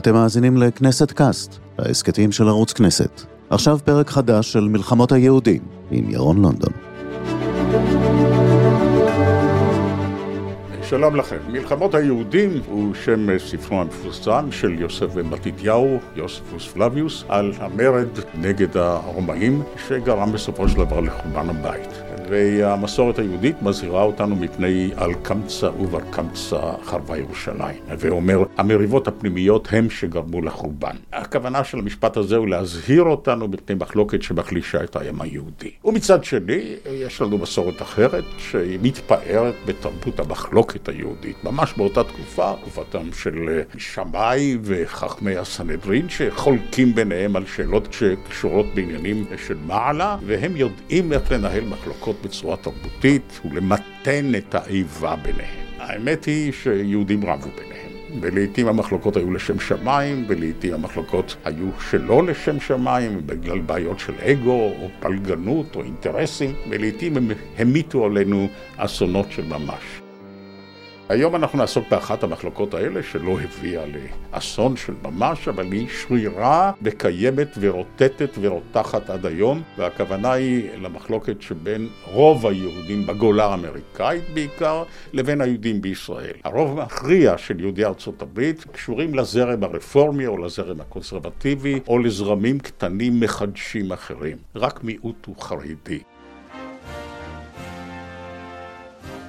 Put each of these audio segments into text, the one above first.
אתם מאזינים לכנסת קאסט, ההסכתים של ערוץ כנסת. עכשיו פרק חדש של מלחמות היהודים, עם ירון לונדון. שלום לכם. מלחמות היהודים הוא שם ספרו המפורסם של יוסף בן מתתיהו, יוספוס פלביוס, על המרד נגד הרומאים, שגרם בסופו של דבר לחורבן הבית. והמסורת היהודית מזהירה אותנו מפני על קמצא ובר קמצא חרבה ירושלים. ואומר, המריבות הפנימיות הם שגרמו לחורבן. הכוונה של המשפט הזה הוא להזהיר אותנו מפני מחלוקת שמחלישה את העם היהודי. ומצד שני, יש לנו מסורת אחרת שהיא מתפארת בתרבות המחלוקת היהודית. ממש באותה תקופה, תקופתם של שמאי וחכמי הסנהדרין, שחולקים ביניהם על שאלות שקשורות בעניינים של מעלה, והם יודעים איך לנהל מחלוקות בצורה תרבותית ולמתן את האיבה ביניהם. האמת היא שיהודים רבו ביניהם. ולעיתים המחלוקות היו לשם שמיים, ולעיתים המחלוקות היו שלא לשם שמיים, בגלל בעיות של אגו, או פלגנות, או אינטרסים, ולעיתים הם המיטו עלינו אסונות של ממש. היום אנחנו נעסוק באחת המחלוקות האלה שלא הביאה לאסון של ממש, אבל היא שרירה וקיימת ורוטטת ורותחת עד היום, והכוונה היא למחלוקת שבין רוב היהודים בגולה האמריקאית בעיקר, לבין היהודים בישראל. הרוב המכריע של יהודי ארצות הברית קשורים לזרם הרפורמי או לזרם הקונסרבטיבי או לזרמים קטנים מחדשים אחרים. רק מיעוט הוא חרדי.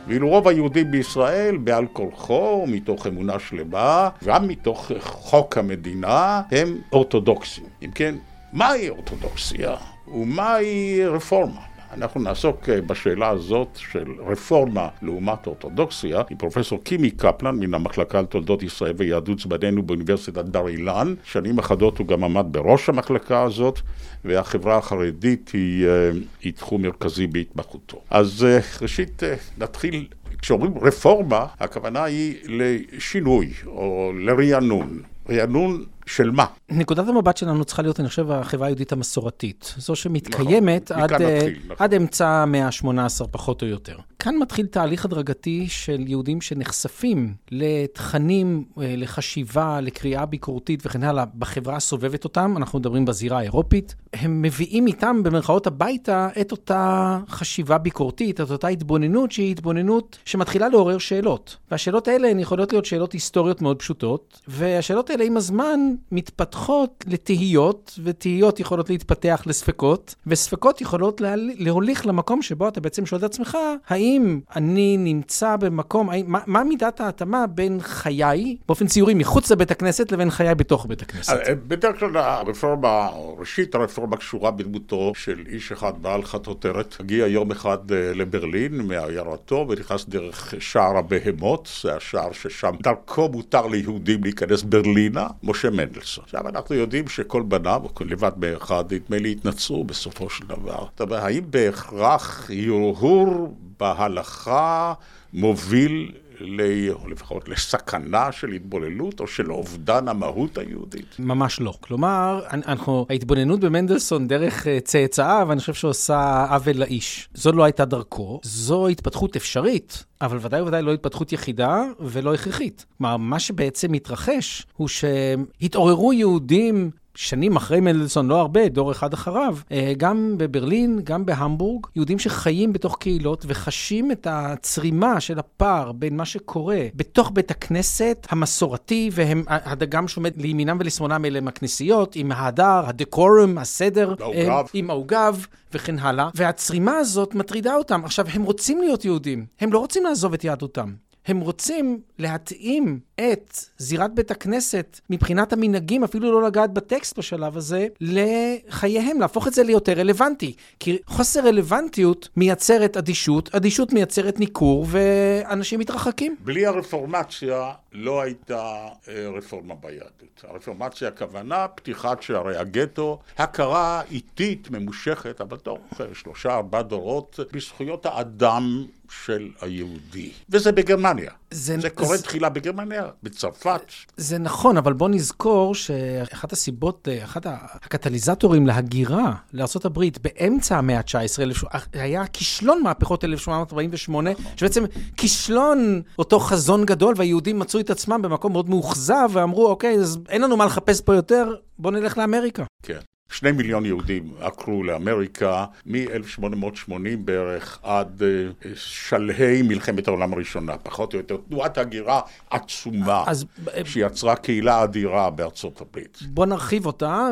ואילו רוב היהודים בישראל, בעל כורחו, מתוך אמונה שלמה, גם מתוך חוק המדינה, הם אורתודוקסים. אם כן, מהי אורתודוקסיה ומהי רפורמה? אנחנו נעסוק אה, בשאלה הזאת של רפורמה לעומת אורתודוקסיה עם פרופסור קימי קפלן מן המחלקה לתולדות ישראל ויהדות זמננו באוניברסיטת בר אילן. שנים אחדות הוא גם עמד בראש המחלקה הזאת והחברה החרדית היא, אה, היא תחום מרכזי בהתמחותו. אז אה, ראשית נתחיל כשאומרים רפורמה, הכוונה היא לשינוי או לרענון. רענון של מה? נקודת המבט שלנו צריכה להיות, אני חושב, החברה היהודית המסורתית. זו שמתקיימת נכון, עד, נתחיל, נכון. עד אמצע המאה ה-18, פחות או יותר. כאן מתחיל תהליך הדרגתי של יהודים שנחשפים לתכנים, אה, לחשיבה, לקריאה ביקורתית וכן הלאה בחברה הסובבת אותם, אנחנו מדברים בזירה האירופית. הם מביאים איתם, במרכאות הביתה, את אותה חשיבה ביקורתית, את אותה התבוננות שהיא התבוננות שמתחילה לעורר שאלות. והשאלות האלה הן יכולות להיות שאלות היסטוריות מאוד פשוטות, והשאלות האלה עם הזמן מתפתחות לתהיות, ותהיות יכולות להתפתח לספקות, וספקות יכולות להוליך למקום שבו אתה בעצם שואל את עצמך, האם אני נמצא במקום, מה, מה מידת ההתאמה בין חיי, באופן ציורי, מחוץ לבית הכנסת, לבין חיי בתוך בית הכנסת? אה, בדרך כלל הרפורמה, ראשית הרפורמה קשורה בדמותו של איש אחד בעל חטוטרת, הגיע יום אחד אה, לברלין מעיירתו ונכנס דרך שער הבהמות, זה השער ששם דרכו מותר ליהודים להיכנס ברלינה, משה מנדלסון. עכשיו אנחנו יודעים שכל בניו, לבד באחד, נדמה לי התנצרו בסופו של דבר. אתה אומר, האם בהכרח הרהור בהלכה מוביל ל... או לפחות לסכנה של התבוללות או של אובדן המהות היהודית? ממש לא. כלומר, אנחנו, ההתבוננות במנדלסון דרך אה, צאצאיו, אני חושב שעושה עוול לאיש. זו לא הייתה דרכו, זו התפתחות אפשרית, אבל ודאי וודאי לא התפתחות יחידה ולא הכרחית. כלומר, מה שבעצם מתרחש הוא שהתעוררו יהודים שנים אחרי מנדלסון, לא הרבה, דור אחד אחריו, אה, גם בברלין, גם בהמבורג, יהודים שחיים בתוך קהילות וחשים את הצרימה של הפער בין מה שקורה בתוך בית הכנסת המסורתי, והדגם שעומד לימינם ולשמאלם אלה הם הכנסיות, עם ההדר, הדקורום, הסדר, העוגב. אה, עם העוגב וכן הלאה, והצרימה הזאת מטרידה אותם. עכשיו, הם רוצים להיות יהודים, הם לא רוצים לעזוב את יהדותם. הם רוצים להתאים את זירת בית הכנסת מבחינת המנהגים, אפילו לא לגעת בטקסט בשלב הזה, לחייהם, להפוך את זה ליותר רלוונטי. כי חוסר רלוונטיות מייצרת אדישות, אדישות מייצרת ניכור, ואנשים מתרחקים. בלי הרפורמציה לא הייתה אה, רפורמה ביהדות. הרפורמציה הכוונה פתיחת שערי הגטו, הכרה איטית, ממושכת, אבל תוך שלושה ארבעה דורות, בזכויות האדם של היהודי. וזה בגרמניה. זה- זה קורה זה- תחילה בגרמניה, בצרפת. זה נכון, אבל בוא נזכור שאחת הסיבות, אה, אחד הקטליזטורים להגירה לארה"ב באמצע המאה ה-19, היה כישלון מהפכות 1848, שבעצם כישלון אותו חזון גדול, והיהודים מצאו את עצמם במקום מאוד מאוכזב, ואמרו, אוקיי, אז אין לנו מה לחפש פה יותר, בוא נלך לאמריקה. כן. שני מיליון יהודים עקרו לאמריקה מ-1880 בערך עד אה, שלהי מלחמת העולם הראשונה, פחות או יותר. תנועת הגירה עצומה, אז אה, שיצרה קהילה אדירה בארצות הברית. בוא נרחיב אותה,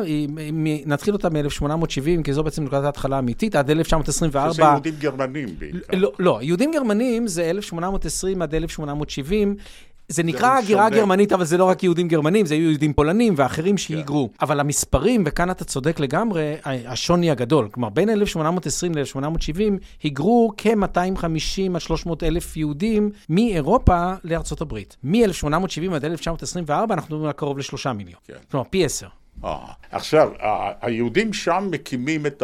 נתחיל אותה מ-1870, כי זו בעצם נקודת ההתחלה האמיתית, עד 1924. שזה יהודים גרמנים בעיקר. לא, לא, יהודים גרמנים זה 1820 עד 1870. זה נקרא הגירה. גרמנית, אבל זה לא רק יהודים גרמנים, זה היו יהודים פולנים ואחרים שהיגרו. אבל המספרים, וכאן אתה צודק לגמרי, ה- השוני הגדול. כלומר, בין 1820 ל-1870 היגרו כ-250 עד 300 אלף יהודים מאירופה לארצות הברית. מ-1870 עד 1924 אנחנו מדברים על קרוב לשלושה מיליון. כן. כלומר, פי עשר. אה, עכשיו, ה- היהודים שם מקימים את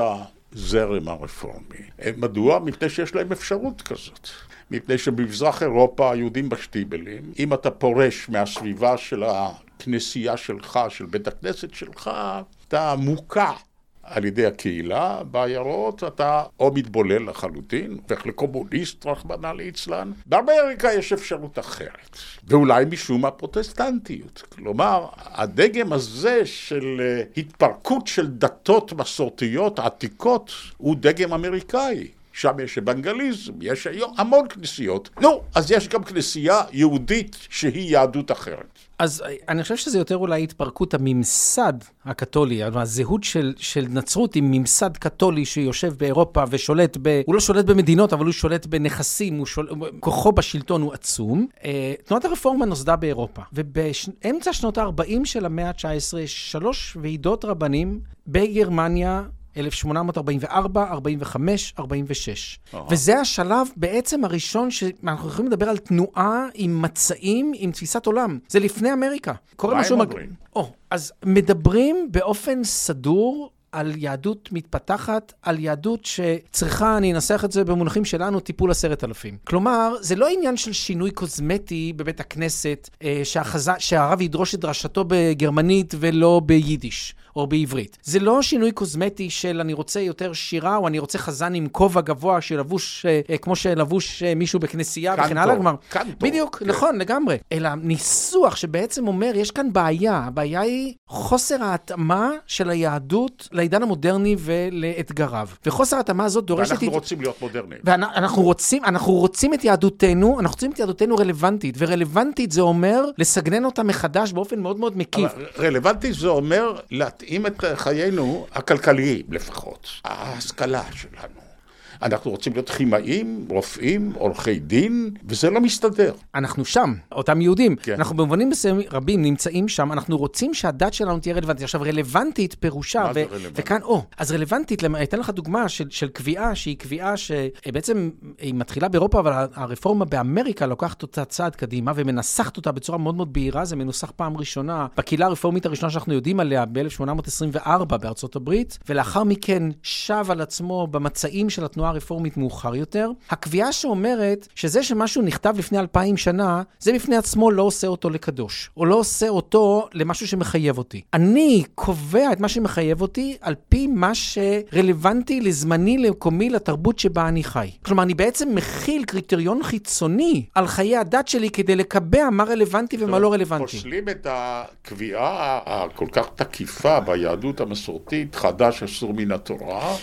הזרם הרפורמי. מדוע? מפני שיש להם אפשרות כזאת. מפני שבמזרח אירופה היהודים בשטיבלים, אם אתה פורש מהסביבה של הכנסייה שלך, של בית הכנסת שלך, אתה מוקע. על ידי הקהילה בעיירות, אתה או מתבולל לחלוטין, הופך לקומוניסט, רחמנא ליצלן. באמריקה יש אפשרות אחרת, ואולי משום הפרוטסטנטיות. כלומר, הדגם הזה של אה, התפרקות של דתות מסורתיות עתיקות הוא דגם אמריקאי. שם יש אוונגליזם, יש היום המון כנסיות. נו, אז יש גם כנסייה יהודית שהיא יהדות אחרת. אז אני חושב שזה יותר אולי התפרקות הממסד הקתולי, הזהות של, של נצרות עם ממסד קתולי שיושב באירופה ושולט ב... הוא לא שולט במדינות, אבל הוא שולט בנכסים, הוא שול... כוחו בשלטון הוא עצום. אה, תנועת הרפורמה נוסדה באירופה, ובאמצע שנות ה-40 של המאה ה-19 יש שלוש ועידות רבנים בגרמניה. 1844, 45, 46. וזה השלב בעצם הראשון שאנחנו יכולים לדבר על תנועה עם מצעים, עם תפיסת עולם. זה לפני אמריקה. קורה מה משהו... הם מג- אומרים? או, אז מדברים באופן סדור על יהדות מתפתחת, על יהדות שצריכה, אני אנסח את זה במונחים שלנו, טיפול עשרת אלפים. כלומר, זה לא עניין של שינוי קוסמטי בבית הכנסת, אה, שהחז... שהרב ידרוש את דרשתו בגרמנית ולא ביידיש. או בעברית. זה לא שינוי קוסמטי של אני רוצה יותר שירה, או אני רוצה חזן עם כובע גבוה שלבוש אה, אה, כמו שלבוש אה, מישהו בכנסייה וכן קנטור, הלאה. כלומר, קנטור, בדיוק, כן. נכון, לגמרי. אלא ניסוח שבעצם אומר, יש כאן בעיה. הבעיה היא חוסר ההתאמה של היהדות לעידן המודרני ולאתגריו. וחוסר ההתאמה הזאת דורשת... ואנחנו הת- רוצים להיות מודרניים. ואנחנו רוצים, אנחנו רוצים את יהדותנו, אנחנו רוצים את יהדותנו רלוונטית, ורלוונטית זה אומר לסגנן אותה מחדש באופן מאוד מאוד מקיף. אבל רלוונטי זה אומר להתאים את חיינו הכלכליים לפחות, ההשכלה שלנו. אנחנו רוצים להיות כימאים, רופאים, עורכי דין, וזה לא מסתדר. אנחנו שם, אותם יהודים. כן. אנחנו במובנים מסוימים רבים נמצאים שם, אנחנו רוצים שהדת שלנו תהיה רלוונטית. עכשיו, רלוונטית פירושה, מה זה ו- רלוונטית? וכאן, או, אז רלוונטית, למ- אתן לך דוגמה של, של קביעה שהיא קביעה שבעצם היא מתחילה באירופה, אבל הרפורמה באמריקה לוקחת אותה צעד קדימה ומנסחת אותה בצורה מאוד מאוד בהירה, זה מנוסח פעם ראשונה בקהילה הרפורמית הראשונה שאנחנו יודעים עליה ב-1824 בארצות הברית, ולאחר מכן שב על עצמו במצעים של התנועה הרפורמית מאוחר יותר. הקביעה שאומרת שזה שמשהו נכתב לפני אלפיים שנה, זה בפני עצמו לא עושה אותו לקדוש, או לא עושה אותו למשהו שמחייב אותי. אני קובע את מה שמחייב אותי על פי מה שרלוונטי לזמני, למקומי, לתרבות שבה אני חי. כלומר, אני בעצם מכיל קריטריון חיצוני על חיי הדת שלי כדי לקבע מה רלוונטי ומה לא רלוונטי. פוסלים את הקביעה הכל כך תקיפה ביהדות המסורתית, חדש אסור מן התורה.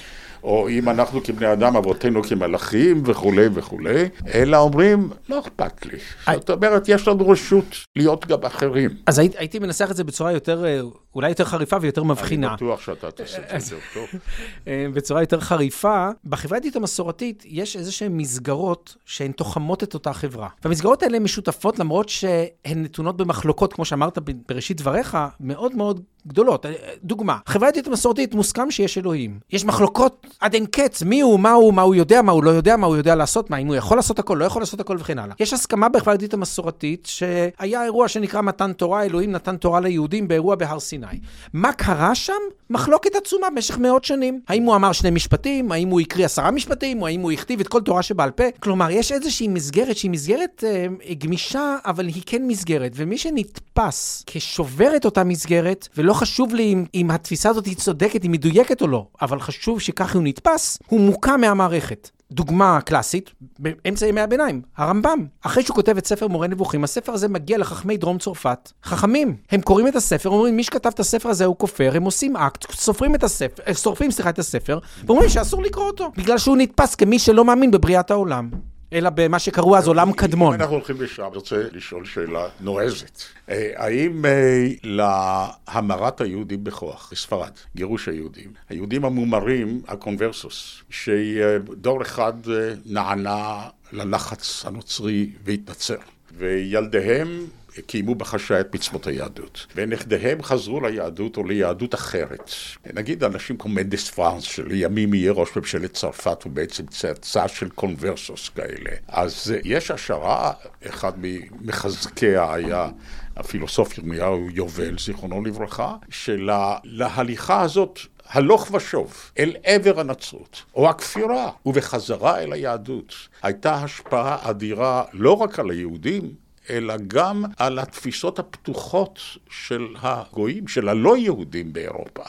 או אם אנחנו כבני אדם, אבותינו כמלאכים וכולי וכולי, אלא אומרים, לא אכפת לי. זאת אומרת, יש לנו רשות להיות גם אחרים. אז הייתי, מנסח את זה בצורה יותר, אה, אולי יותר חריפה ויותר אני מבחינה. בטוח שאתה תעשה את זה יותר טוב. אה, בצורה יותר חריפה, בחברה היהודית המסורתית יש איזה שהן מסגרות שהן תוחמות את אותה חברה. והמסגרות האלה משותפות למרות שהן נתונות במחלוקות, כמו שאמרת בראשית דבריך, מאוד מאוד גדולות. אה, דוגמה, חברה היהודית המסורתית מוסכם שיש אלוהים. יש מחלוקות עד אין קץ, מי הוא, מה הוא, מה הוא יודע, מה הוא לא יודע, מה הוא יודע לעשות, מה אם הוא יכול לעשות הכל, לא יכול לעשות הכל וכן הלאה. יש הסכמה בחברה היהודית המסורתית שהיה אירוע שנקרא מתן תורה, אלוהים נתן תורה ליהודים באירוע בהר סיני. סיני. מה קרה שם? מחלוקת עצומה במשך מאות שנים. האם הוא אמר שני משפטים? האם הוא הקריא עשרה משפטים? או האם הוא הכתיב את כל תורה שבעל פה? כלומר, יש איזושהי מסגרת שהיא מסגרת אה, גמישה, אבל היא כן מסגרת. ומי שנתפס כשובר את אותה מסגרת, ולא חשוב לי אם, אם התפיסה הזאת היא צודקת, היא מדויקת או לא, אבל חשוב שככה הוא נתפס, הוא מוקע מהמערכת. דוגמה קלאסית, באמצע ימי הביניים, הרמב"ם. אחרי שהוא כותב את ספר מורה נבוכים, הספר הזה מגיע לחכמי דרום צרפת. חכמים. הם קוראים את הספר, אומרים, מי שכתב את הספר הזה הוא כופר, הם עושים אקט, סופרים את הספר, אה, שורפים, סליחה, את הספר, ואומרים שאסור לקרוא אותו, בגלל שהוא נתפס כמי שלא מאמין בבריאת העולם. אלא במה שקראו אז עולם קדמון. אם אנחנו הולכים לשם, אני רוצה לשאול שאלה נועזת. אה, האם אה, להמרת היהודים בכוח, בספרד, גירוש היהודים, היהודים המומרים, הקונברסוס, שדור אחד אה, נענה ללחץ הנוצרי והתנצר, וילדיהם קיימו בחשאי את מצוות היהדות. ונכדיהם חזרו ליהדות או ליהדות אחרת. נגיד אנשים כמו מנדס פרנס, שלימים יהיה ראש ממשלת צרפת, הוא בעצם צאצא של קונברסוס כאלה. אז יש השערה, אחד ממחזקיה היה הפילוסוף ירמיהו יובל, זיכרונו לברכה, שלהליכה הזאת הלוך ושוב אל עבר הנצרות, או הכפירה, ובחזרה אל היהדות, הייתה השפעה אדירה לא רק על היהודים, אלא גם על התפיסות הפתוחות של הגויים, של הלא יהודים באירופה.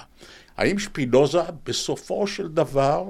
האם שפינוזה בסופו של דבר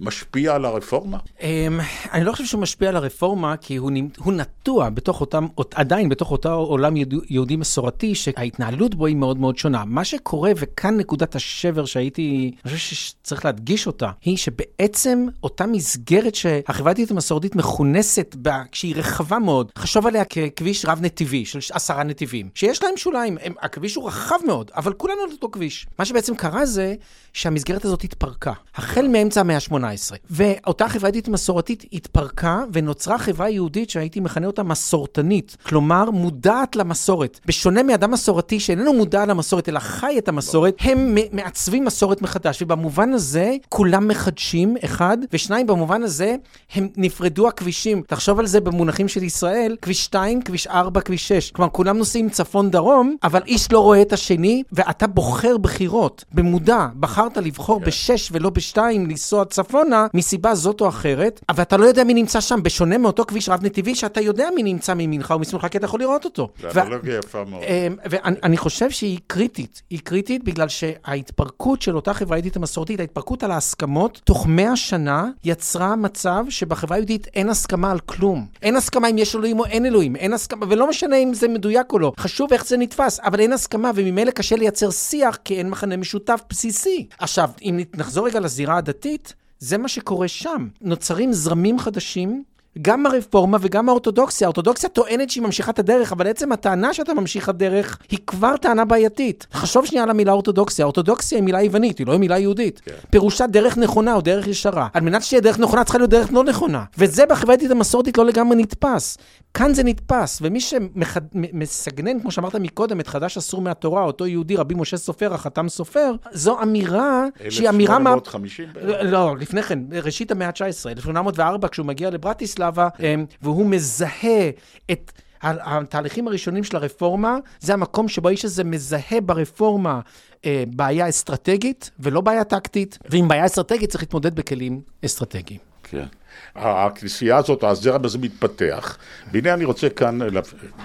משפיע על הרפורמה? אמ, אני לא חושב שהוא משפיע על הרפורמה, כי הוא, נטוע בתוך אותם, עדיין בתוך אותו עולם יהודי מסורתי, שההתנהלות בו היא מאוד מאוד שונה. מה שקורה, וכאן נקודת השבר שהייתי, אני חושב שצריך להדגיש אותה, היא שבעצם אותה מסגרת שהחברה היהודית המסורתית מכונסת בה, כשהיא רחבה מאוד, חשוב עליה ככביש רב-נתיבי, של עשרה נתיבים, שיש להם שוליים, הכביש הוא רחב מאוד, אבל כולנו על אותו כביש. מה שבעצם קרה זה שהמסגרת הזאת התפרקה. החל מאמצע המאה ה-18. ואותה חברה יהודית מסורתית התפרקה ונוצרה חברה יהודית שהייתי מכנה אותה מסורתנית, כלומר מודעת למסורת. בשונה מאדם מסורתי שאיננו מודע למסורת אלא חי את המסורת, הם מעצבים מסורת מחדש, ובמובן הזה כולם מחדשים, אחד, ושניים, במובן הזה הם נפרדו הכבישים. תחשוב על זה במונחים של ישראל, כביש 2, כביש 4, כביש 6. כלומר, כולם נוסעים צפון-דרום, אבל איש לא רואה את השני, ואתה בוחר בחירות. במודע, בחרת לבחור כן. ב-6 ולא ב-2, לנסוע צפון. צפונה מסיבה זאת או אחרת, אבל אתה לא יודע מי נמצא שם, בשונה מאותו כביש רב-נתיבי, שאתה יודע מי נמצא מימינך או משמאלך, כי אתה יכול לראות אותו. זה אנלוגיה יפה מאוד. אמ, ואני חושב שהיא קריטית. היא קריטית בגלל שההתפרקות של אותה חברה יהודית המסורתית, ההתפרקות על ההסכמות, תוך מאה שנה יצרה מצב שבחברה היהודית אין הסכמה על כלום. אין הסכמה אם יש אלוהים או אין אלוהים, אין הסכמה, ולא משנה אם זה מדויק או לא. חשוב איך זה נתפס, אבל אין הסכמה, וממילא קשה לייצר שיח, כי אין מחנה משותף בסיסי. עכשיו, אם נחזור רגע לזירה הדתית, זה מה שקורה שם. נוצרים זרמים חדשים גם הרפורמה וגם האורתודוקסיה. האורתודוקסיה טוענת שהיא ממשיכה את הדרך, אבל עצם הטענה שאתה ממשיך הדרך היא כבר טענה בעייתית. חשוב שנייה על המילה אורתודוקסיה. אורתודוקסיה היא מילה יוונית, היא לא מילה יהודית. כן. פירושה דרך נכונה או דרך ישרה. על מנת שתהיה דרך נכונה צריכה להיות דרך לא נכונה. וזה בחברה היהודית המסורתית לא לגמרי נתפס. כאן זה נתפס, ומי שמסגנן, כמו שאמרת מקודם, את חדש אסור מהתורה, אותו יהודי, רבי משה סופר, החתם סופר, זו אמירה שהיא אמירה... 1850 בערך. לא, לפני כן, ראשית המאה ה-19, 1804, כשהוא מגיע לברטיסלבה, אמ, והוא מזהה את... התהליכים הראשונים של הרפורמה, זה המקום שבו האיש הזה מזהה ברפורמה אה, בעיה אסטרטגית ולא בעיה טקטית, ועם בעיה אסטרטגית צריך להתמודד בכלים אסטרטגיים. כן. הכנסייה הזאת, הזרם הזה מתפתח, והנה אני רוצה כאן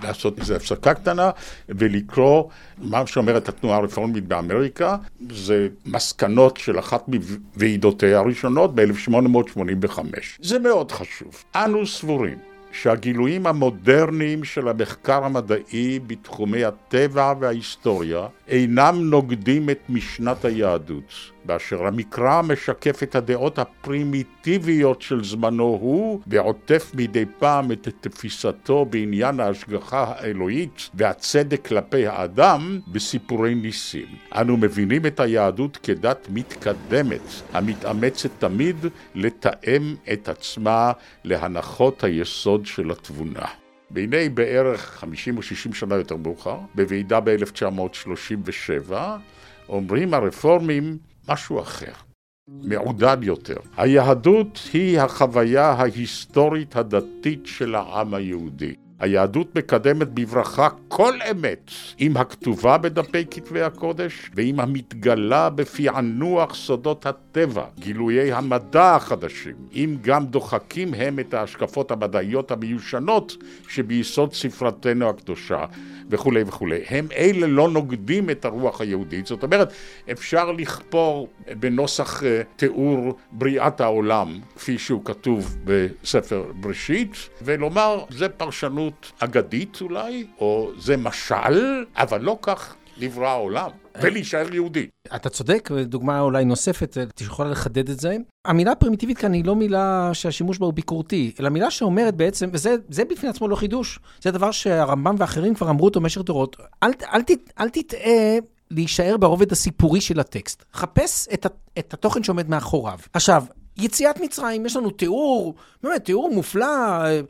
לעשות איזו הפסקה קטנה ולקרוא מה שאומרת התנועה הרפורמית באמריקה, זה מסקנות של אחת מוועידותיה הראשונות ב-1885. זה מאוד חשוב. אנו סבורים שהגילויים המודרניים של המחקר המדעי בתחומי הטבע וההיסטוריה אינם נוגדים את משנת היהדות. באשר המקרא משקף את הדעות הפרימיטיביות של זמנו הוא, ועוטף מדי פעם את תפיסתו בעניין ההשגחה האלוהית והצדק כלפי האדם בסיפורי ניסים. אנו מבינים את היהדות כדת מתקדמת, המתאמצת תמיד לתאם את עצמה להנחות היסוד של התבונה. והנה בערך 50 או 60 שנה יותר מאוחר, בוועידה ב-1937, אומרים הרפורמים משהו אחר, מעודד יותר. היהדות היא החוויה ההיסטורית הדתית של העם היהודי. היהדות מקדמת בברכה כל אמת, אם הכתובה בדפי כתבי הקודש, ואם המתגלה בפענוח סודות הטבע, גילויי המדע החדשים, אם גם דוחקים הם את ההשקפות המדעיות המיושנות שביסוד ספרתנו הקדושה. וכולי וכולי. הם אלה לא נוגדים את הרוח היהודית. זאת אומרת, אפשר לכפור בנוסח אה, תיאור בריאת העולם, כפי שהוא כתוב בספר בראשית, ולומר, זה פרשנות אגדית אולי, או זה משל, אבל לא כך נברא העולם, ולהישאר יהודי. אתה צודק, דוגמה אולי נוספת, את יכולה לחדד את זה. המילה פרימיטיבית כאן היא לא מילה שהשימוש בה הוא ביקורתי, אלא מילה שאומרת בעצם, וזה בפני עצמו לא חידוש, זה דבר שהרמב"ם ואחרים כבר אמרו אותו במשך דורות, אל, אל, אל, אל תטעה להישאר ברובד הסיפורי של הטקסט. חפש את, את התוכן שעומד מאחוריו. עכשיו, יציאת מצרים, יש לנו תיאור, באמת, תיאור מופלא, אה,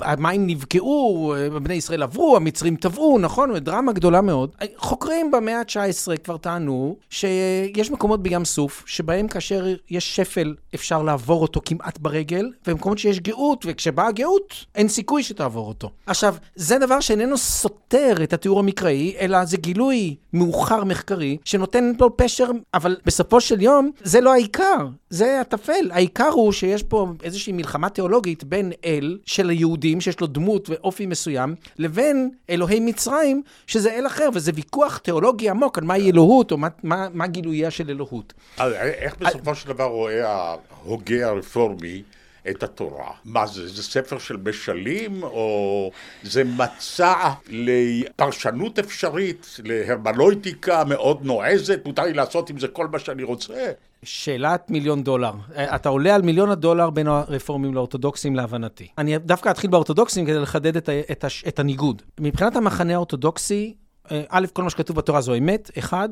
המים נבקעו, אה, בני ישראל עברו, המצרים טבעו, נכון? דרמה גדולה מאוד. חוקרים במאה ה-19 כבר טענו שיש מקומות בים סוף, שבהם כאשר יש שפל אפשר לעבור אותו כמעט ברגל, ומקומות שיש גאות, וכשבאה גאות, אין סיכוי שתעבור אותו. עכשיו, זה דבר שאיננו סותר את התיאור המקראי, אלא זה גילוי מאוחר מחקרי, שנותן לו פשר, אבל בסופו של יום, זה לא העיקר, זה הטפל. העיקר הוא שיש פה איזושהי מלחמה תיאולוגית בין אל של היהודים, שיש לו דמות ואופי מסוים, לבין אלוהי מצרים, שזה אל אחר, וזה ויכוח תיאולוגי עמוק על מהי אלוהות, או מה, מה, מה גילויה של אלוהות. אז איך בסופו של דבר רואה ההוגה הרפורמי את התורה. מה זה, זה ספר של משלים, או זה מצע לפרשנות אפשרית, להרמנויטיקה מאוד נועזת, מותר לי לעשות עם זה כל מה שאני רוצה? שאלת מיליון דולר. אה, אתה עולה על מיליון הדולר בין הרפורמים לאורתודוקסים להבנתי. אני דווקא אתחיל באורתודוקסים כדי לחדד את, את, את הניגוד. מבחינת המחנה האורתודוקסי, אה, א', כל מה שכתוב בתורה זו אמת, אחד.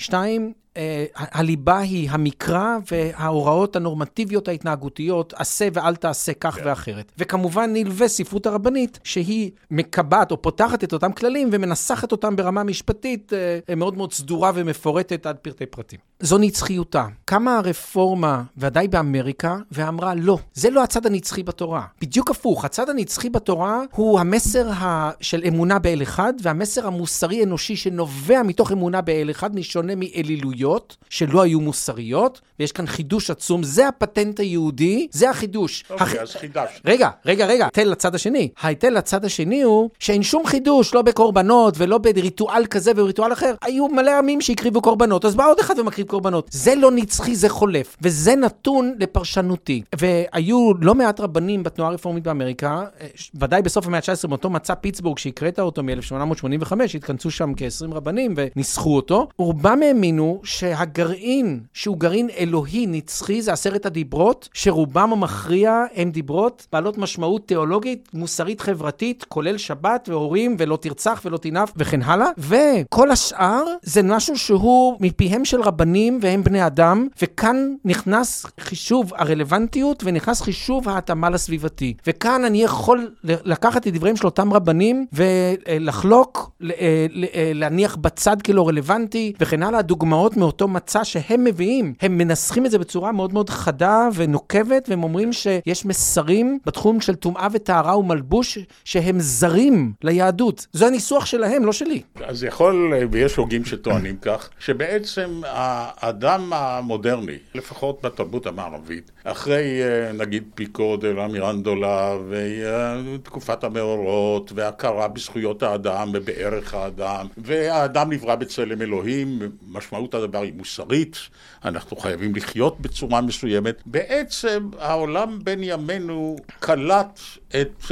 שתיים, אה, הליבה היא המקרא וההוראות הנורמטיביות ההתנהגותיות, עשה ואל תעשה כך yeah. כן. ואחרת. וכמובן נלווה ספרות הרבנית, שהיא מקבעת או פותחת את אותם כללים ומנסחת אותם ברמה משפטית אה, מאוד מאוד סדורה ומפורטת עד פרטי פרטים. זו נצחיותה. קמה הרפורמה, ודאי באמריקה, ואמרה, לא, זה לא הצד הנצחי בתורה. בדיוק הפוך, הצד הנצחי בתורה הוא המסר ה... של אמונה באל אחד, והמסר המוסרי-אנושי שנובע מתוך אמונה באל אחד, משונה מאלילויות. מוסריות, שלא היו מוסריות, ויש כאן חידוש עצום, זה הפטנט היהודי, זה החידוש. אוקיי, הח... אז חידשת. רגע, רגע, רגע, תן לצד השני. ההיטל לצד השני הוא שאין שום חידוש, לא בקורבנות ולא בריטואל כזה וריטואל אחר. היו מלא עמים שהקריבו קורבנות, אז בא עוד אחד ומקריב קורבנות. זה לא נצחי, זה חולף, וזה נתון לפרשנותי. והיו לא מעט רבנים בתנועה הרפורמית באמריקה, אה, ודאי בסוף המאה ה-19, מאותו מצע פיטסבורג שהקראת אותו מ-1885, התכנסו שם כ-20 רבנים וניסחו אותו. רובם האמינו שהגרעין, שהוא גרעין אלוהי נצחי, זה עשרת הדיברות, שרובם המכריע הם דיברות בעלות משמעות תיאולוגית, מוסרית, חברתית, כולל שבת והורים ולא תרצח ולא תנאף וכן הלאה. וכל השאר זה משהו שהוא מפיהם של רבנים והם בני אדם, וכאן נכנס חישוב הרלוונטיות ונכנס חישוב ההתאמה לסביבתי. וכאן אני יכול לקחת את דבריהם של אותם רבנים ולחלוק, אה, אה, להניח בצד כלא רלוונטי וכן הלאה. דוגמאות מאותו מצע שהם מביאים. הם מנסחים את זה בצורה מאוד מאוד חדה ונוקבת, והם אומרים שיש מסרים בתחום של טומאה וטהרה ומלבוש שהם זרים ליהדות. זה הניסוח שלהם, לא שלי. אז יכול, ויש הוגים שטוענים כך, שבעצם האדם המודרני, לפחות בתרבות המערבית, אחרי אה, נגיד פיקו דה לה מירנדולה ותקופת המאורות והכרה בזכויות האדם ובערך האדם, והאדם נברא בצלם אלוהים, משמעות הדבר היא מוסרית, אנחנו חייבים לחיות בצורה מסוימת. בעצם העולם בין ימינו קלט את uh,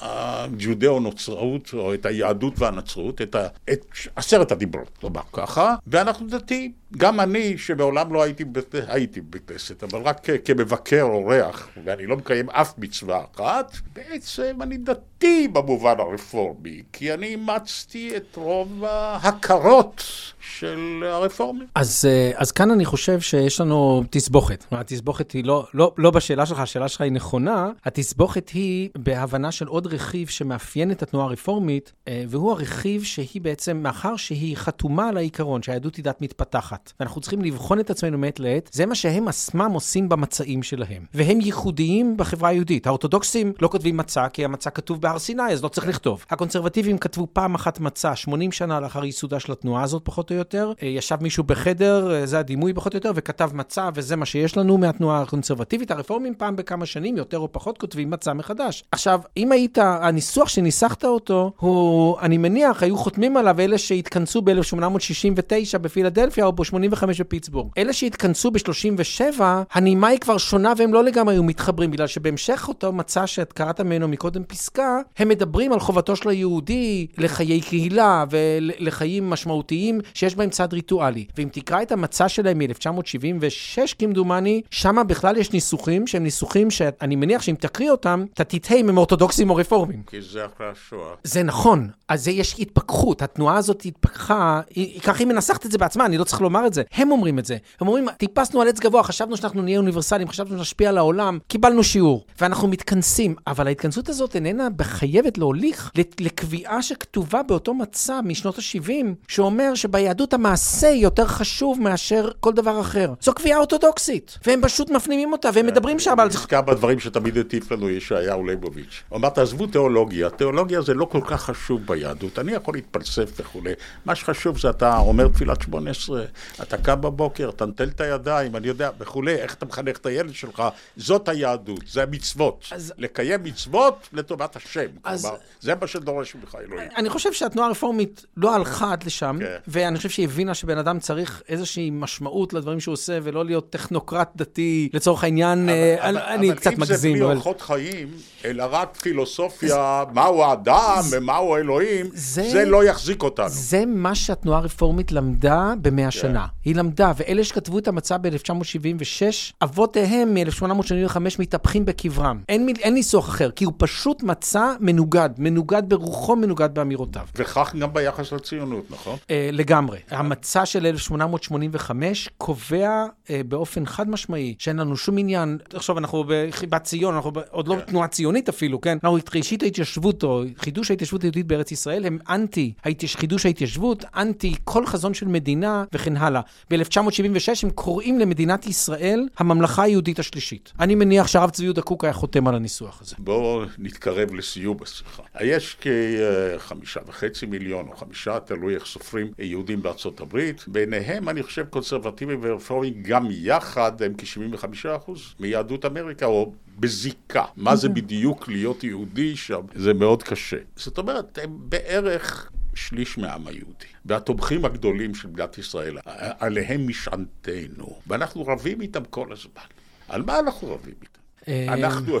הג'ודאו-נוצרות, או את היהדות והנצרות, את, ה, את עשרת הדיברות, לומר ככה, ואנחנו דתיים. גם אני, שמעולם לא הייתי, הייתי בכנסת, אבל רק כמבקר אורח, ואני לא מקיים אף מצווה אחת, בעצם אני דתי במובן הרפורמי, כי אני אימצתי את רוב ההכרות של הרפורמים. אז, אה, אז כאן אני חושב שיש לנו תסבוכת. התסבוכת היא לא, לא, לא בשאלה שלך, השאלה שלך היא נכונה, התסבוכת היא בהבנה של עוד רכיב שמאפיין את התנועה הרפורמית, אה, והוא הרכיב שהיא בעצם, מאחר שהיא חתומה על העיקרון שהיהדות היא דת מתפתחת, ואנחנו צריכים לבחון את עצמנו מעת לעת, זה מה שהם עצמם עושים במצעים שלהם. והם ייחודיים בחברה היהודית. האורתודוקסים לא כותבים מצע, כי המצע כתוב בהר סיני, אז לא צריך לכתוב. הקונסרבטיבים כתבו פעם אחת מצע, 80 שנה לאחר ייסודה של התנועה הזאת, פחות או יותר. אה, ישב מישהו בחדר, אה, זה הדימוי פחות או יותר, וכתב מצע, וזה מה שיש לנו מהתנועה הקונסרבטיבית. הרפורמים פעם בכמה שנים, יותר או פחות, כותבים מצע מחדש. עכשיו, אם היית, הניסוח שניסחת אותו, הוא, אני מניח, היו חותמים עליו אלה שהתכנסו ב-1869 בפילדלפיה, או ב-85 בפיטסבורג. אלה שהתכנסו ב-37, הנימה היא כבר שונה והם לא לגמרי היו מתחברים, בגלל שבהמשך אותו מצע שאת קראת ממנו מקודם פסקה, הם מדברים על חובתו של היהודי לחיי קהילה ולחיים משמעותיים שיש בהם צד ריטואלי. ואם תקרא את המצע שלהם מ-1976 כמדומני, שם בכלל יש ניסוחים שהם ניסוחים שאני מניח שאם תקריא אותם, אתה תתהה אם הם אורתודוקסים או רפורמים. כי זה אחרי השואה. זה נכון, אז זה יש התפכחות, התנועה הזאת התפכחה, ככה היא מנסחת את זה בעצמה, אני לא צריך לומר את זה. הם אומרים את זה. הם אומרים, טיפסנו על עץ גבוה, חשבנו שאנחנו נהיה אוניברסליים, חשבנו שנשפיע על העולם, קיבלנו שיעור, ואנחנו מתכנסים. אבל ההתכנסות הזאת איננה חייבת להוליך לקביעה שכתובה באותו מצע משנות ה-70, שאומר שביהדות המעשה יותר חשוב מאשר כל דבר אחר. זו קביעה אורתודוקסית, והם פשוט מפנימים אותה, והם מדברים שם על... נזכר בדברים שתמיד הטיף לנו ישעיהו ליבוביץ'. הוא אמר, תעזבו תיאולוגיה, תיאולוגיה זה לא כל כך חשוב ביהדות, אני יכול להתפלסף וכולי. מה שחשוב זה אתה אומר תפילת שמונה עשרה, אתה קם בבוקר, אתה נטל את הידיים, אני יודע, וכולי, איך אתה מחנך את הילד שלך, זאת היהדות, זה המצוות. אז... לקיים מצוות לטובת השם. אז... כלומר, זה מה שדורש ממך אלוהים. אני חושב שהתנועה הרפורמית לא הלכה עד לשם, כן. ואני חושב שהיא הבינה שבן אדם צריך איזושהי משמעות לדברים שהוא עושה, ולא להיות טכנוקרט דתי, לצורך העניין, אבל, אה, אבל, אני אבל קצת מגזים. אבל אם זה בלי אורחות חיים, אלא רק פילוסופיה, מהו האדם ומהו אלוהים, זה, זה לא יחזיק אותנו. זה מה שהתנועה הרפורמית למדה במאה כן. שנה. היא למדה, ואלה שכתבו את המצע ב-1976, אבותיהם מ-1875 מתהפכים בקברם. אין, אין ניסוח אחר, כי הוא פשוט מצע מנוגד, מנוגד ברוחו, מנוגד באמירותיו. וכך גם ביחס לציונות, נכון? אה, לגמרי. המצע של 1885 קובע אה, באופן חד משמעי שאין לנו שום עניין, עכשיו אנחנו בחיבת ציון, אנחנו ב, עוד לא כן. תנועה ציונית אפילו, כן? אנחנו ראשית ההתיישבות או חידוש ההתיישבות היהודית בארץ ישראל הם אנטי חידוש ההתיישבות, אנטי כל חזון של מדינה וכן הלאה. ב-1976 הם קוראים למדינת ישראל הממלכה היהודית השלישית. אני מניח שהרב צבי יהודה קוק היה חותם על הניסוח הזה. בואו נתקרב לסיום השיחה. יש כחמישה וחצי מיליון או חמישה, תלוי איך סופרים, יהודים בארצות הברית. ביניהם, אני חושב, קונסרבטיבים ורפורמים גם יחד הם כ-75% מיהדות אמריקה, או בזיקה. מה זה בדיוק להיות יהודי שם? זה מאוד קשה. זאת אומרת, הם בערך שליש מהעם היהודי. והתומכים הגדולים של מדינת ישראל, עליהם משענתנו. ואנחנו רבים איתם כל הזמן. על מה אנחנו רבים איתם? אנחנו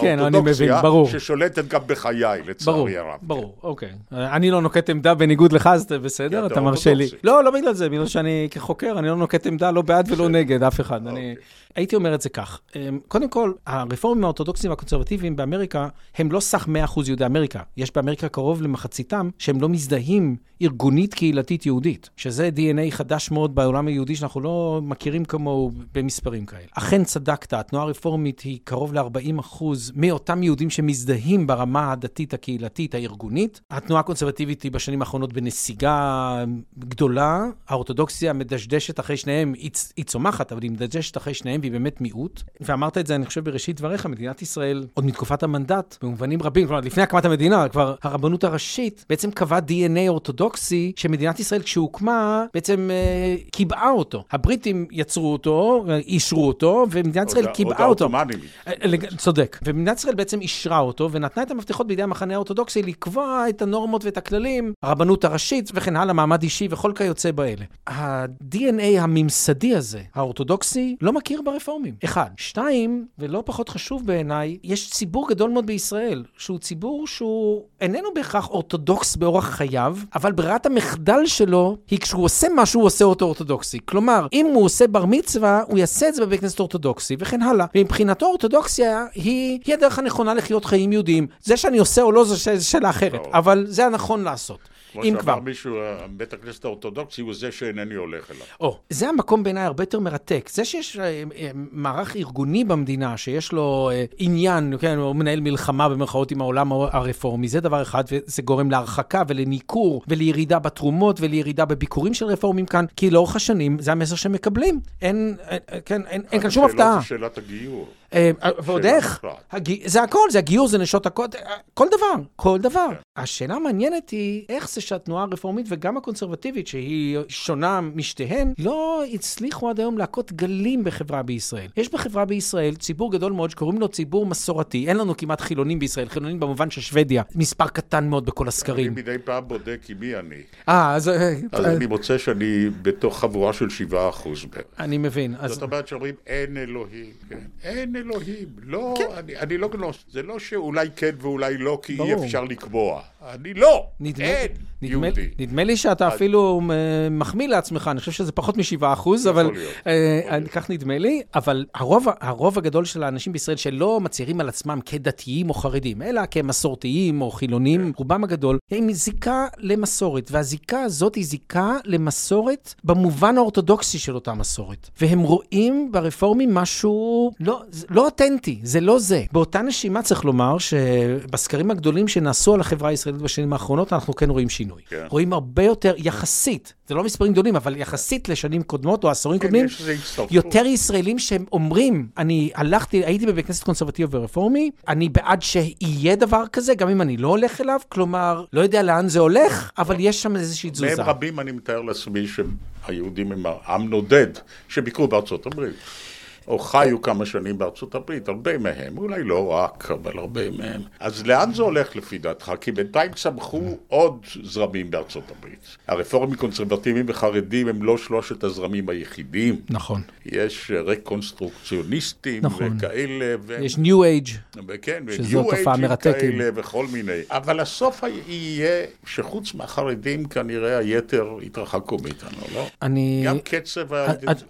כן, מהאורתודוקסיה, ששולטת גם בחיי, לצערי הרב. ברור, אוקיי. אני לא נוקט עמדה בניגוד לך, אז בסדר, אתה מרשה לי. לא, לא בגלל זה, בגלל שאני כחוקר, אני לא נוקט עמדה לא בעד ולא נגד אף אחד. אוקיי. הייתי אומר את זה כך, אמ, קודם כל, הרפורמים האורתודוקסים והקונסרבטיביים באמריקה הם לא סך 100% יהודי אמריקה. יש באמריקה קרוב למחציתם שהם לא מזדהים ארגונית קהילתית יהודית, שזה DNA חדש מאוד בעולם היהודי שאנחנו לא מכירים כמוהו במספרים כאלה. אכן צדקת, התנועה הרפורמית היא קרוב ל-40% מאותם יהודים שמזדהים ברמה הדתית, הקהילתית, הארגונית. התנועה הקונסרבטיבית היא בשנים האחרונות בנסיגה גדולה. האורתודוקסיה מדשדשת אחרי שניהם, היא, היא צומחת, אבל היא מדשדשת אחרי שניהם. והיא באמת מיעוט. ואמרת את זה, אני חושב, בראשית דבריך, מדינת ישראל, עוד מתקופת המנדט, במובנים רבים, כלומר, לפני הקמת המדינה, כבר הרבנות הראשית בעצם קבעה DNA אורתודוקסי, שמדינת ישראל, כשהוקמה, בעצם אה, קיבעה אותו. הבריטים יצרו אותו, אישרו אותו, ומדינת ישראל קיבעה אותו. העות'מאנים. אה, צודק. ומדינת ישראל בעצם אישרה אותו, ונתנה את המפתחות בידי המחנה האורתודוקסי לקבוע את הנורמות ואת הכללים, הרבנות הראשית וכן הלאה, מעמד אישי וכל כיוצא באלה. ה-DNA הממסדי הזה, האורתודוקסי, לא מכיר ב... הרפורמים. אחד. שתיים, ולא פחות חשוב בעיניי, יש ציבור גדול מאוד בישראל, שהוא ציבור שהוא איננו בהכרח אורתודוקס באורח חייו, אבל ברירת המחדל שלו היא כשהוא עושה משהו, הוא עושה אותו אורתודוקסי. כלומר, אם הוא עושה בר מצווה, הוא יעשה את זה בבית כנסת אורתודוקסי, וכן הלאה. ומבחינתו אורתודוקסיה היא, היא הדרך הנכונה לחיות חיים יהודיים. זה שאני עושה או לא, זו שאלה אחרת, אבל זה הנכון לעשות. כמו שאמר מישהו, בית הכנסת האורתודוקסי הוא זה שאינני הולך אליו. או, זה המקום בעיניי הרבה יותר מרתק. זה שיש אה, מערך ארגוני במדינה שיש לו אה, עניין, כן, הוא מנהל מלחמה במרכאות עם העולם הרפורמי, זה דבר אחד, וזה גורם להרחקה ולניכור ולירידה בתרומות ולירידה בביקורים של רפורמים כאן, כי לאורך השנים זה המסר שהם מקבלים. אין, כן, אין, אין כאן שום הפתעה. שאלת הגיור. אה, ועוד איך, זה הכל, זה הגיור, זה נשות הכל, כל דבר, כל דבר. כן. השאלה המעניינת היא, איך זה שהתנועה הרפורמית וגם הקונסרבטיבית, שהיא שונה משתיהן, לא הצליחו עד היום להכות גלים בחברה בישראל. יש בחברה בישראל ציבור גדול מאוד שקוראים לו ציבור מסורתי. אין לנו כמעט חילונים בישראל, חילונים במובן של שוודיה, מספר קטן מאוד בכל הסקרים. אני מדי פעם בודק עם מי אני. אה, אז... אז אני מוצא שאני בתוך חבורה של 7% בערך. אני מבין. זאת אומרת שאומרים, אין אלוהים, כן. אין אלוהים. לא, כן. אני, אני לא גנוס. זה לא שאולי כן ואולי לא, כי ברור. אי אפשר לקבוע. אני לא, נדמה, אין נדמה, יהודי. נדמה לי שאתה אז... אפילו מחמיא לעצמך, אני חושב שזה פחות מ-7 אחוז, אבל אה, כך נדמה לי. אבל הרוב, הרוב הגדול של האנשים בישראל שלא מצהירים על עצמם כדתיים או חרדים, אלא כמסורתיים או חילונים, כן. רובם הגדול, הם זיקה למסורת, והזיקה הזאת היא זיקה למסורת במובן האורתודוקסי של אותה מסורת. והם רואים ברפורמים משהו לא, לא אותנטי, זה לא זה. באותה נשימה צריך לומר שבסקרים הגדולים שנעשו על החברה הישראלית בשנים האחרונות, אנחנו כן רואים שינוי. כן. רואים הרבה יותר, יחסית, זה לא מספרים גדולים, אבל יחסית לשנים קודמות או עשורים כן, קודמים, יותר ישראלים שהם אומרים, אני הלכתי, הייתי בבית כנסת קונסרבטיבי ורפורמי, אני בעד שיהיה דבר כזה, גם אם אני לא הולך אליו, כלומר, לא יודע לאן זה הולך, אבל יש שם איזושהי תזוזה. מהם רבים אני מתאר לעצמי שהיהודים הם עם נודד, שביקרו בארצות הברית. או חיו כמה שנים בארצות הברית, הרבה מהם, אולי לא רק, אבל הרבה מהם. אז לאן זה הולך לפי דעתך? כי בינתיים צמחו עוד זרמים בארצות הברית. הרפורמים קונסרבטיביים וחרדים הם לא שלושת הזרמים היחידים. נכון. יש רקונסטרוקציוניסטים נכון. וכאלה. ו... יש Age. וכן, שזו תופעה מרתקת. כאלה וכל מיני. אבל הסוף יהיה שחוץ מהחרדים כנראה היתר יתרחקו מאיתנו, לא? אני... גם קצב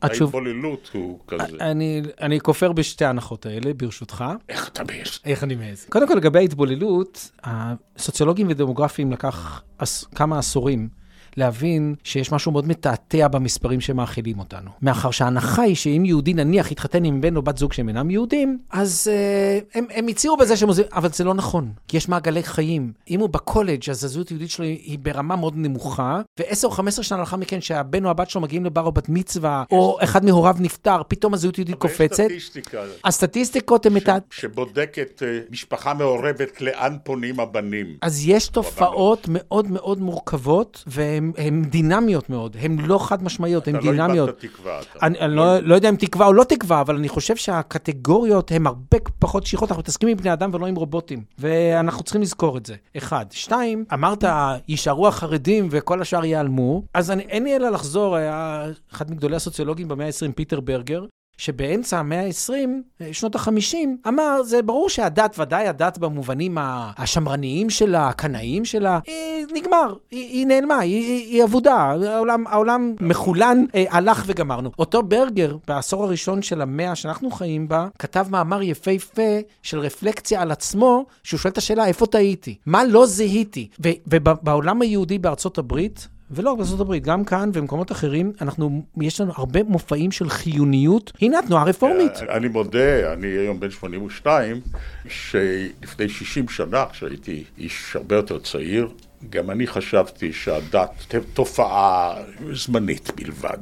ההתבוללות הוא כזה. אני אני, אני כופר בשתי ההנחות האלה, ברשותך. איך אתה מעז? איך אני מעז? קודם כל, לגבי ההתבוללות, הסוציולוגים ודמוגרפים לקח עש, כמה עשורים. להבין שיש משהו מאוד מתעתע במספרים שמאכילים אותנו. מאחר שההנחה היא שאם יהודי נניח יתחתן עם בן או בת זוג שהם אינם יהודים, אז uh, הם, הם הציעו בזה שהם עוזבים, אבל זה לא נכון, כי יש מעגלי חיים. אם הוא בקולג' אז הזהות היהודית שלו היא ברמה מאוד נמוכה, ו-10 או 15 שנה לאחר מכן שהבן או הבת שלו מגיעים לבר או בת מצווה, או אחד מהוריו נפטר, פתאום הזהות היהודית קופצת. סטטיסטיקה. הסטטיסטיקות הן... ש... מתע... שבודקת uh, משפחה מעורבת לאן פונים הבנים. אז יש תופעות מאוד מאוד מורכבות, והן הן דינמיות מאוד, הן לא חד משמעיות, הן דינמיות. אתה לא איבדת תקווה. אני, אני לא, לא יודע אם תקווה או לא תקווה, אבל אני חושב שהקטגוריות הן הרבה פחות שכיחות, אנחנו מתעסקים עם בני אדם ולא עם רובוטים, ואנחנו צריכים לזכור את זה, אחד. שתיים, אמרת, יישארו החרדים וכל השאר ייעלמו, אז אני, אין לי אלא לחזור, היה אחד מגדולי הסוציולוגים במאה ה-20, פיטר ברגר, שבאמצע המאה ה-20, אה, שנות ה-50, אמר, זה ברור שהדת, ודאי הדת במובנים השמרניים שלה, הקנאיים שלה, היא נגמר, היא, היא נעלמה, היא, היא, אבודה, העולם, העולם מחולן, אה, הלך וגמרנו. אותו ברגר, בעשור הראשון של המאה שאנחנו חיים בה, כתב מאמר יפהפה של רפלקציה על עצמו, שהוא שואל את השאלה, איפה טעיתי? מה לא זיהיתי? ובעולם היהודי בארצות הברית, ולא רק הברית, גם כאן ובמקומות אחרים, אנחנו, יש לנו הרבה מופעים של חיוניות. הנה התנועה הרפורמית. אה, אני מודה, אני היום בן 82, שלפני 60 שנה, כשהייתי איש הרבה יותר צעיר, גם אני חשבתי שהדת תופעה זמנית בלבד.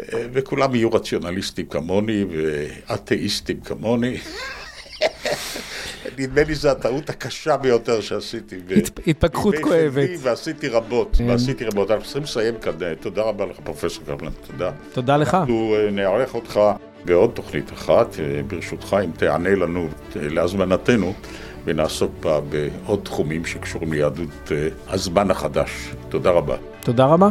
אה, וכולם יהיו רציונליסטים כמוני ואתאיסטים כמוני. נדמה לי זו הטעות הקשה ביותר שעשיתי. התפכחות כואבת. ועשיתי רבות, כן. ועשיתי רבות. אנחנו צריכים לסיים כאן. תודה רבה לך, פרופסור קפלן, תודה. תודה לך. אנחנו אה, נערך אותך בעוד תוכנית אחת, אה, ברשותך, אם תענה לנו להזמנתנו, ונעסוק בה בעוד תחומים שקשורים ליהדות אה, הזמן החדש. תודה רבה. תודה רבה.